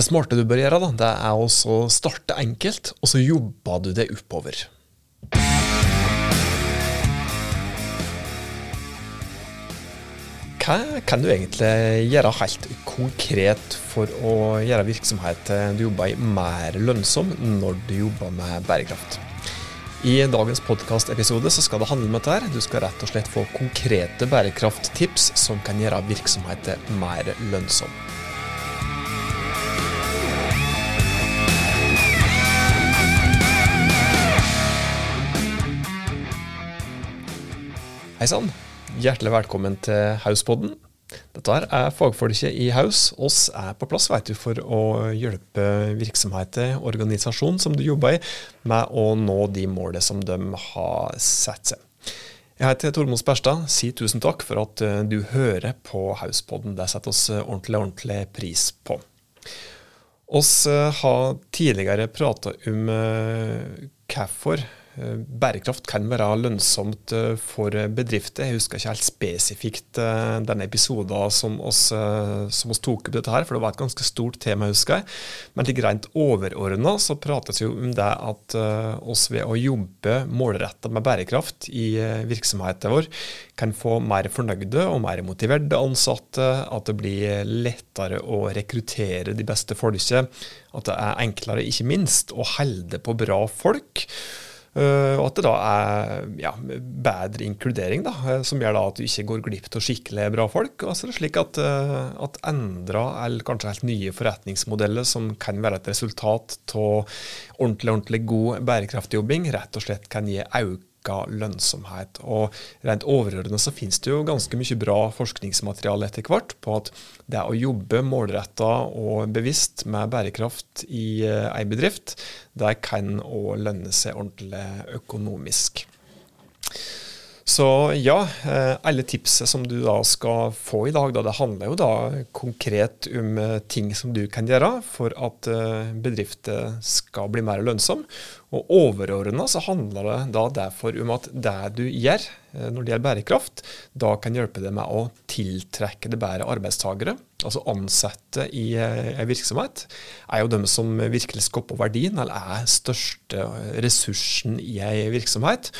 Det smarte du bør gjøre, da, det er å starte enkelt, og så jobber du det oppover. Hva kan du egentlig gjøre helt konkret for å gjøre virksomheten du jobber i, mer lønnsom når du jobber med bærekraft? I dagens podkastepisode skal det handle om dette. her. Du skal rett og slett få konkrete bærekrafttips som kan gjøre virksomheten mer lønnsom. Hei sann. Hjertelig velkommen til Hauspodden. Dette er fagfolket i Haus. Oss er på plass vet du, for å hjelpe virksomheter, organisasjon som du jobber i, med å nå de målene som de har satt seg. Jeg heter Tormod Sperstad. Si tusen takk for at eh, du hører på Hauspodden. Det setter oss ordentlig, ordentlig pris på. Oss eh, har tidligere prata om eh, hvorfor Eh, bærekraft kan være lønnsomt eh, for bedrifter. Jeg husker ikke helt spesifikt den episoden som oss, som oss tok opp dette her, for det var et ganske stort tema, husker jeg. Men litt rent overordna så prates jo om det at oss ved å jobbe målretta med bærekraft i virksomheten vår, kan få mer fornøyde og mer motiverte ansatte, at det blir lettere å rekruttere de beste folket, at det er enklere, ikke minst, å holde på bra folk. Uh, og at det da er ja, bedre inkludering, da, eh, som gjør da at du ikke går glipp av skikkelig bra folk. Og så er det slik at, uh, at endra eller kanskje helt nye forretningsmodeller som kan være et resultat av ordentlig, ordentlig god bærekraftjobbing, rett og slett kan gi økt øka lønnsomhet. Og rent overordnet så finnes det jo ganske mye bra forskningsmateriale etter hvert på at det å jobbe målretta og bevisst med bærekraft i ei bedrift, det kan òg lønne seg ordentlig økonomisk. Så ja, eh, alle tipset som du da skal få i dag, da, det handler jo da konkret om eh, ting som du kan gjøre for at eh, bedrifter skal bli mer lønnsom. Og overordna så handler det da derfor om at det du gjør når det gjelder bærekraft, da kan hjelpe deg med å tiltrekke det bedre arbeidstakere. Altså ansatte i en virksomhet er jo de som virkelig skaper verdien, eller er største ressursen i en virksomhet.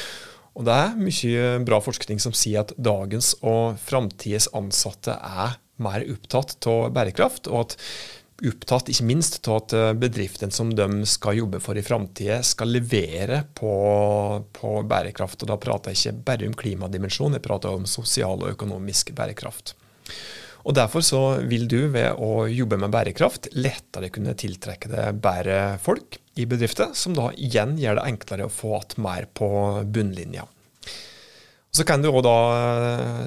Og det er mye bra forskning som sier at dagens og framtidas ansatte er mer opptatt av bærekraft, og at opptatt ikke minst av at bedriften som de skal jobbe for i framtida, skal levere på, på, bærekraft. Og da prater jeg ikke bare om klimadimensjon, jeg prater om sosial og økonomisk bærekraft. Og Derfor så vil du ved å jobbe med bærekraft lettere kunne tiltrekke deg bedre folk i bedrifter, som da igjen gjør det enklere å få igjen mer på bunnlinja. Så kan du òg da eh,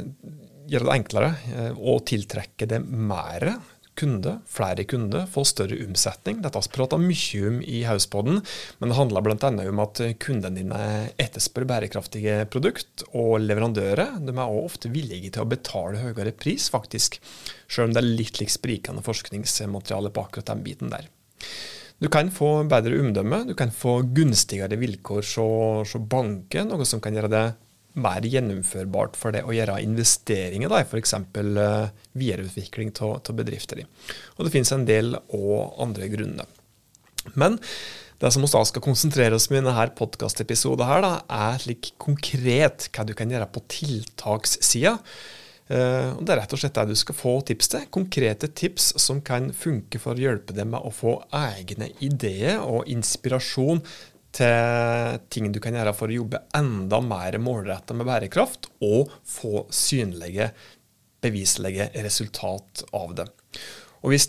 gjøre det enklere eh, å tiltrekke deg mer kunde, flere kunder, få større omsetning. Dette har vi prata mye om i Hauspodden, men det handler bl.a. om at kundene dine etterspør bærekraftige produkt, og leverandører de er også ofte villige til å betale høyere pris, faktisk, selv om det er litt lik sprikende forskningsmateriale på akkurat den biten der. Du kan få bedre omdømme, du kan få gunstigere vilkår hos banken, noe som kan gjøre det mer gjennomførbart for det å gjøre investeringer i f.eks. Uh, videreutvikling av bedrifter. Og det finnes en del og andre grunner. Men det som vi da skal konsentrere oss om i denne podkastepisoden, er slik konkret hva du kan gjøre på tiltakssida. Uh, det er rett og slett det du skal få tips til. Konkrete tips som kan funke for å hjelpe deg med å få egne ideer og inspirasjon til ting du kan gjøre for å jobbe enda mer målretta med bærekraft, og få synlige, beviselige resultat av det. Og hvis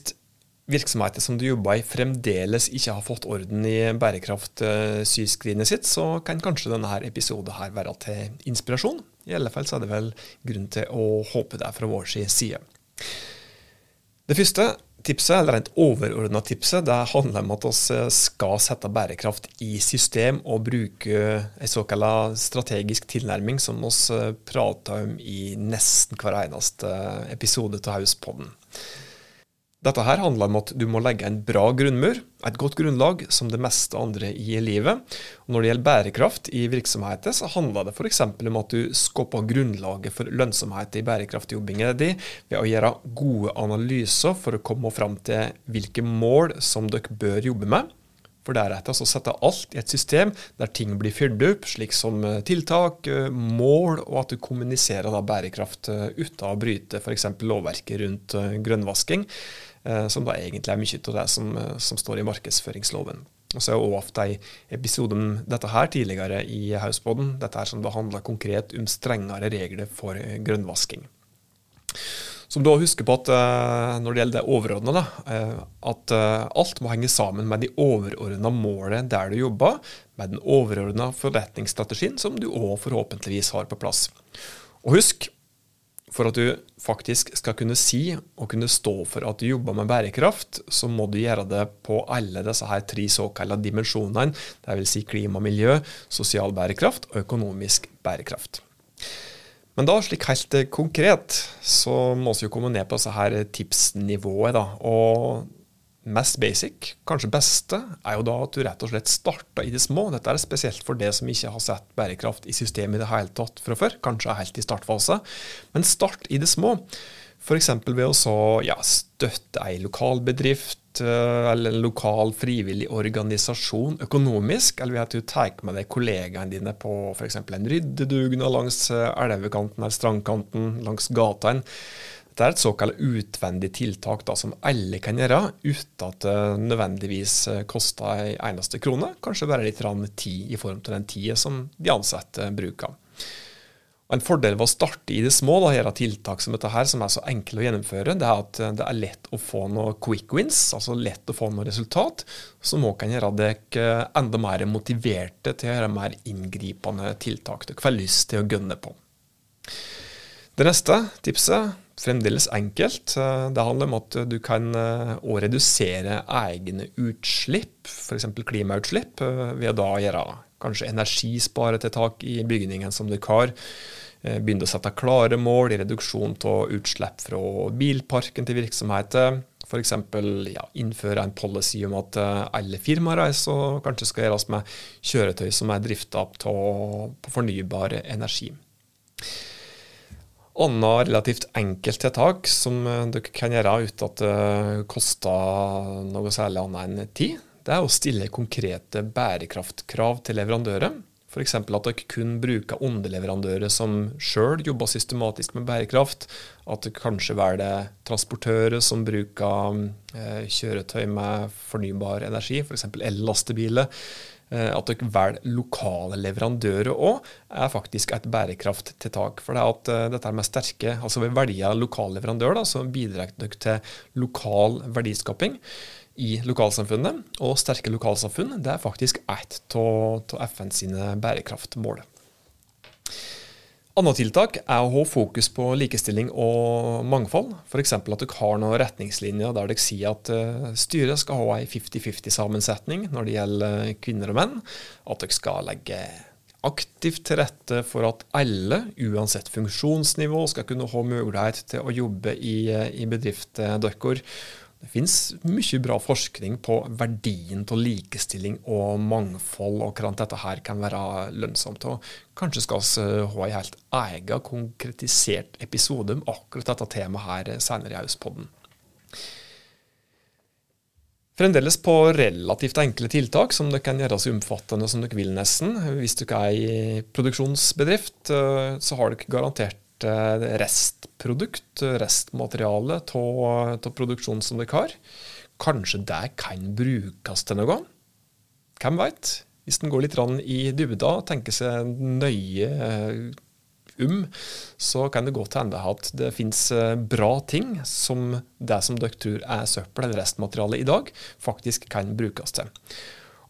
virksomheter som du jobber i fremdeles ikke har fått orden i bærekraftsyskrinet sitt, så kan kanskje denne episoden her være til inspirasjon. I alle fall så er det vel grunn til å håpe det fra vår side. Det første tipset, eller rent overordna tipset, det handler om at vi skal sette bærekraft i system og bruke en såkalt strategisk tilnærming, som vi prater om i nesten hver eneste episode av Hauspodden. Dette her handler om at du må legge en bra grunnmur, et godt grunnlag, som det meste andre i livet. Og når det gjelder bærekraft i virksomheter, så handler det f.eks. om at du skaper grunnlaget for lønnsomhet i bærekraftjobbingen din ved å gjøre gode analyser for å komme fram til hvilke mål som dere bør jobbe med. For deretter så sette alt i et system der ting blir fylt opp, slik som eh, tiltak, eh, mål, og at du kommuniserer bærekraft eh, uten å bryte f.eks. lovverket rundt grønnvasking, som da egentlig er mye av det som, som står i markedsføringsloven. Og så har jeg også hatt en episode om dette her tidligere i Hauspodden, dette her som behandler konkret om strengere regler for grønnvasking. Som da husker på at når det gjelder det overordna, uh, at alt må henge sammen med de overordna målene der du jobber, med den overordna forretningsstrategien som du òg forhåpentligvis har på plass. Og husk, for at du faktisk skal kunne si og kunne stå for at du jobber med bærekraft, så må du gjøre det på alle disse her tre såkalte dimensjonene, dvs. Si klima og miljø, sosial bærekraft og økonomisk bærekraft. Men da, slik helt konkret, så må vi komme ned på disse her tipsnivået. da, og mest basic, kanskje beste, er jo da at du rett og slett starter i det små. Dette er spesielt for det som ikke har sett bærekraft i systemet i det hele tatt fra før, kanskje helt i startfase. Men start i det små. F.eks. ved å så, ja, støtte ei lokal bedrift eller en lokal frivillig organisasjon økonomisk, eller ved at du tar med deg kollegaene dine på f.eks. en ryddedugnad langs eh, elvekanten eller strandkanten, langs gatene. Det er et såkalt utvendig tiltak da, som alle kan gjøre, uten at det nødvendigvis eh, koster en eneste krone. Kanskje bare litt tid i form til den tida som de ansatte bruker. En fordel ved å starte i det små, og gjøre tiltak som dette her, som er så enkle å gjennomføre, det er at det er lett å få noe quick wins, altså lett å få noe resultat, som òg kan gjøre dere enda mer motiverte til å gjøre mer inngripende tiltak dere får lyst til å gønne på. Det neste tipset, fremdeles enkelt, det handler om at du kan òg redusere egne utslipp, f.eks. klimautslipp, ved å gjøre kanskje energisparetiltak i bygningen som dere har. Eh, begynne å sette klare mål i reduksjon av utslipp fra bilparken til virksomheter. F.eks. Ja, innføre en policy om at eh, alle firmareiser kanskje skal gjøres med kjøretøy som er drifta på fornybar energi. Annet relativt enkelt tiltak som eh, dere kan gjøre uten at det koster noe særlig annet enn tid, det er å stille konkrete bærekraftkrav til leverandører. F.eks. at dere kun bruker underleverandører som sjøl jobber systematisk med bærekraft. At dere kanskje velger transportører som bruker eh, kjøretøy med fornybar energi, f.eks. el-lastebiler. Eh, at dere velger lokale leverandører òg, er faktisk et bærekrafttiltak. For det at eh, dette med sterke, altså Ved velge lokal leverandør så bidrar dere til lokal verdiskaping i lokalsamfunnet. Og sterke lokalsamfunn det er faktisk ett av FN sine bærekraftmål. Andre tiltak er å ha fokus på likestilling og mangfold. F.eks. at dere har noen retningslinjer der dere sier at eh, styret skal ha en 50-50-sammensetning når det gjelder kvinner og menn. At dere skal legge aktivt til rette for at alle, uansett funksjonsnivå, skal kunne ha mulighet til å jobbe i, eh, i bedriften deres. Det finnes mye bra forskning på verdien av likestilling og mangfold, og hvordan dette her kan være lønnsomt. Og kanskje skal vi ha en helt egen konkretisert episode om akkurat dette temaet her senere i Auspodden. Fremdeles på relativt enkle tiltak som det kan gjøre så omfattende som dere vil, nesten. Hvis dere er i produksjonsbedrift, eh, så har dere garantert restprodukt, restmateriale av produksjonen som dere har. Kanskje det kan brukes til noe? Hvem veit? Hvis en går litt i dybda og tenker seg nøye eh, um, så kan det godt hende at det finnes eh, bra ting som det som dere tror er søppel eller restmateriale i dag, faktisk kan brukes til.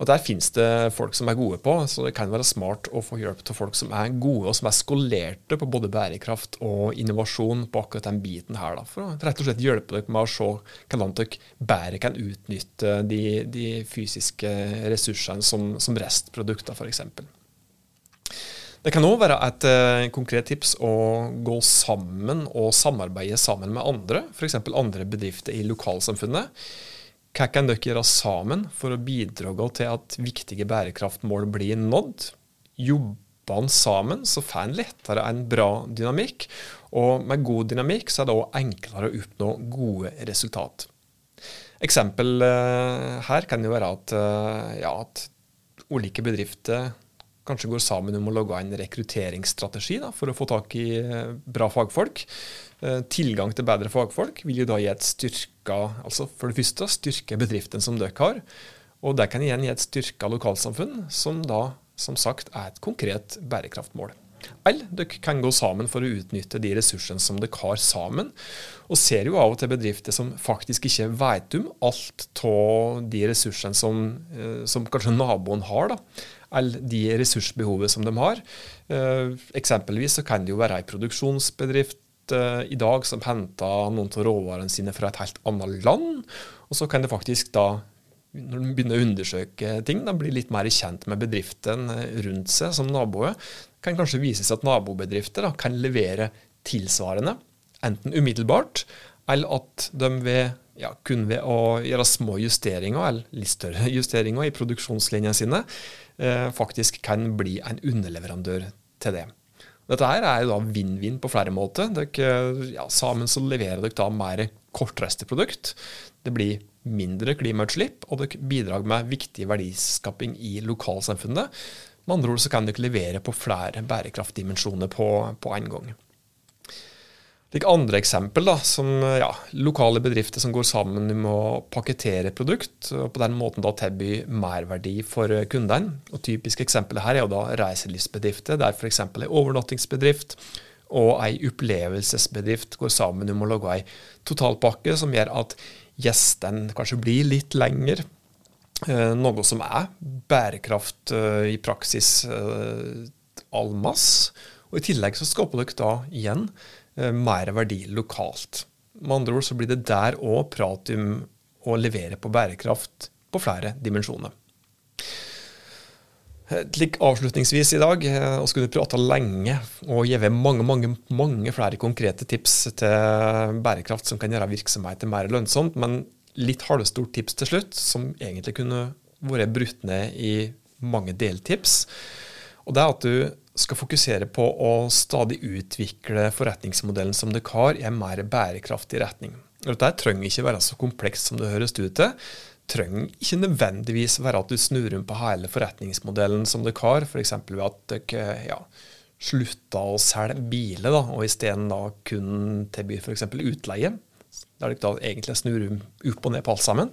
Og Der finnes det folk som er gode på, så det kan være smart å få hjelp til folk som er gode og som er skolerte på både bærekraft og innovasjon på akkurat den biten her. Da, for å rett og slett hjelpe dere med å se hvordan dere bedre kan utnytte de, de fysiske ressursene som, som restprodukter, f.eks. Det kan òg være et uh, konkret tips å gå sammen og samarbeide sammen med andre, f.eks. andre bedrifter i lokalsamfunnet. Hva kan dere gjøre sammen for å bidra til at viktige bærekraftmål blir nådd? Jobber en sammen, så får en lettere en bra dynamikk. Og med god dynamikk så er det òg enklere å oppnå gode resultat. Eksempel uh, her kan jo være at, uh, ja, at ulike bedrifter kanskje går sammen om å lage en rekrutteringsstrategi da, for å få tak i eh, bra fagfolk. Eh, tilgang til bedre fagfolk vil jo da gi et styrka altså For det første styrke bedriften som dere har. Og det kan igjen gi et styrka lokalsamfunn, som da som sagt er et konkret bærekraftmål. Eller dere kan gå sammen for å utnytte de ressursene som dere har sammen. Og ser jo av og til bedrifter som faktisk ikke vet om alt av de ressursene som, eh, som kanskje naboen har. da Eller de ressursbehovet som de har. Eh, eksempelvis så kan det jo være ei produksjonsbedrift eh, i dag som henter noen av råvarene sine fra et helt annet land. Og så kan det faktisk da, når de begynner å undersøke ting, da bli litt mer kjent med bedriften eh, rundt seg som naboer. kan kanskje vise seg at nabobedrifter da, kan levere tilsvarende, enten umiddelbart, eller at de ved ja, kun ved å gjøre små justeringer, eller litt større justeringer i produksjonslinjene sine, eh, faktisk kan bli en underleverandør til det. Dette her er jo da vinn-vinn på flere måter. Dere, ja, sammen så leverer dere da mer kortreiste produkt. Det blir mindre klimautslipp, og dere bidrar med viktig verdiskaping i lokalsamfunnet. Med andre ord så kan dere levere på flere bærekraftdimensjoner på, på en gang. Like andre eksempel, da, som ja, lokale bedrifter som går sammen om å pakkettere produkt, og på den måten da tilby merverdi for kundene. Og Typiske eksempler her er jo da reiselivsbedrifter, der f.eks. en overnattingsbedrift og ei opplevelsesbedrift går sammen om å lage ei totalpakke som gjør at gjestene kanskje blir litt lenger. Eh, noe som er bærekraft eh, i praksis eh, all mass. Og I tillegg så skaper dere da igjen Eh, mer verdi lokalt. Med andre ord så blir det der òg prat om å levere på bærekraft på flere dimensjoner. Slik avslutningsvis i dag, eh, og skulle prate lenge og gi mange, mange, mange flere konkrete tips til bærekraft som kan gjøre virksomheten mer lønnsomt, men litt halvstort tips til slutt, som egentlig kunne vært brutt ned i mange deltips. Og det er at du skal fokusere på å stadig utvikle forretningsmodellen som dere har, i en mer bærekraftig retning. Dette trenger ikke være så komplekst som det høres ut til. trenger ikke nødvendigvis være at du snur rundt på hele forretningsmodellen som dere har, f.eks. ved at dere ja, slutter å selge biler, da, og isteden kun tilbyr f.eks. utleie. Der dere da egentlig snur opp og ned på alt sammen.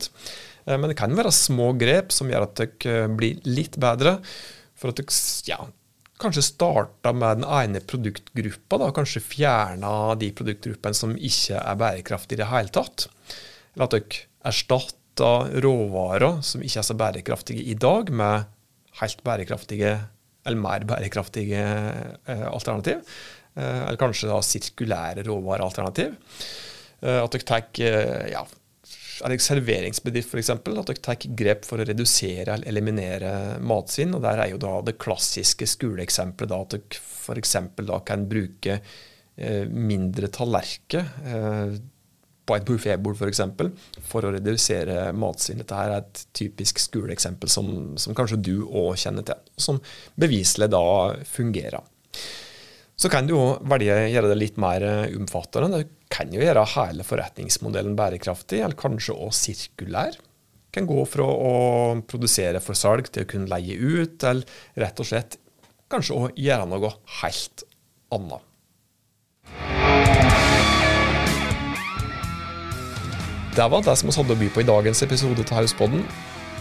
Eh, men det kan være små grep som gjør at dere blir litt bedre. For at dere ja, kanskje starta med den ene produktgruppa, da, kanskje fjerna de produktgruppene som ikke er bærekraftige i det hele tatt. Eller at dere erstatta råvarer som ikke er så bærekraftige i dag, med helt bærekraftige eller mer bærekraftige eh, alternativ. Eh, eller kanskje da sirkulære råvarealternativ. Eh, at dere tar eh, ja, er det serveringsbedrift f.eks. At dere tar grep for å redusere eller eliminere matsvinn. og Der er jo da det klassiske skoleeksempelet at dere f.eks. kan bruke eh, mindre tallerker eh, på et buffébord f.eks. For, eksempel, for å redusere matsvinn. Dette her er et typisk skoleeksempel som, som kanskje du òg kjenner til, som beviselig da fungerer. Så kan du òg velge å gjøre det litt mer omfattende. Det kan jo gjøre hele forretningsmodellen bærekraftig, eller kanskje også sirkulær. Kan gå fra å produsere for salg til å kunne leie ut, eller rett og slett kanskje òg gjøre noe helt annet. Det var det som vi hadde å by på i dagens episode av Hauspodden.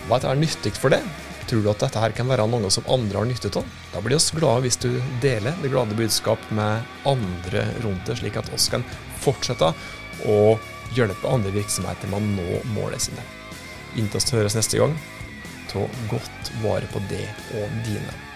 Hva er nyttig for det? Tror du at dette her kan være noe som andre har nytte av? Da blir vi glade hvis du deler det glade budskap med andre rundt deg, slik at oss kan fortsette å hjelpe andre virksomheter med å nå målene sine. Inntil vi høres neste gang, ta godt vare på det og dine.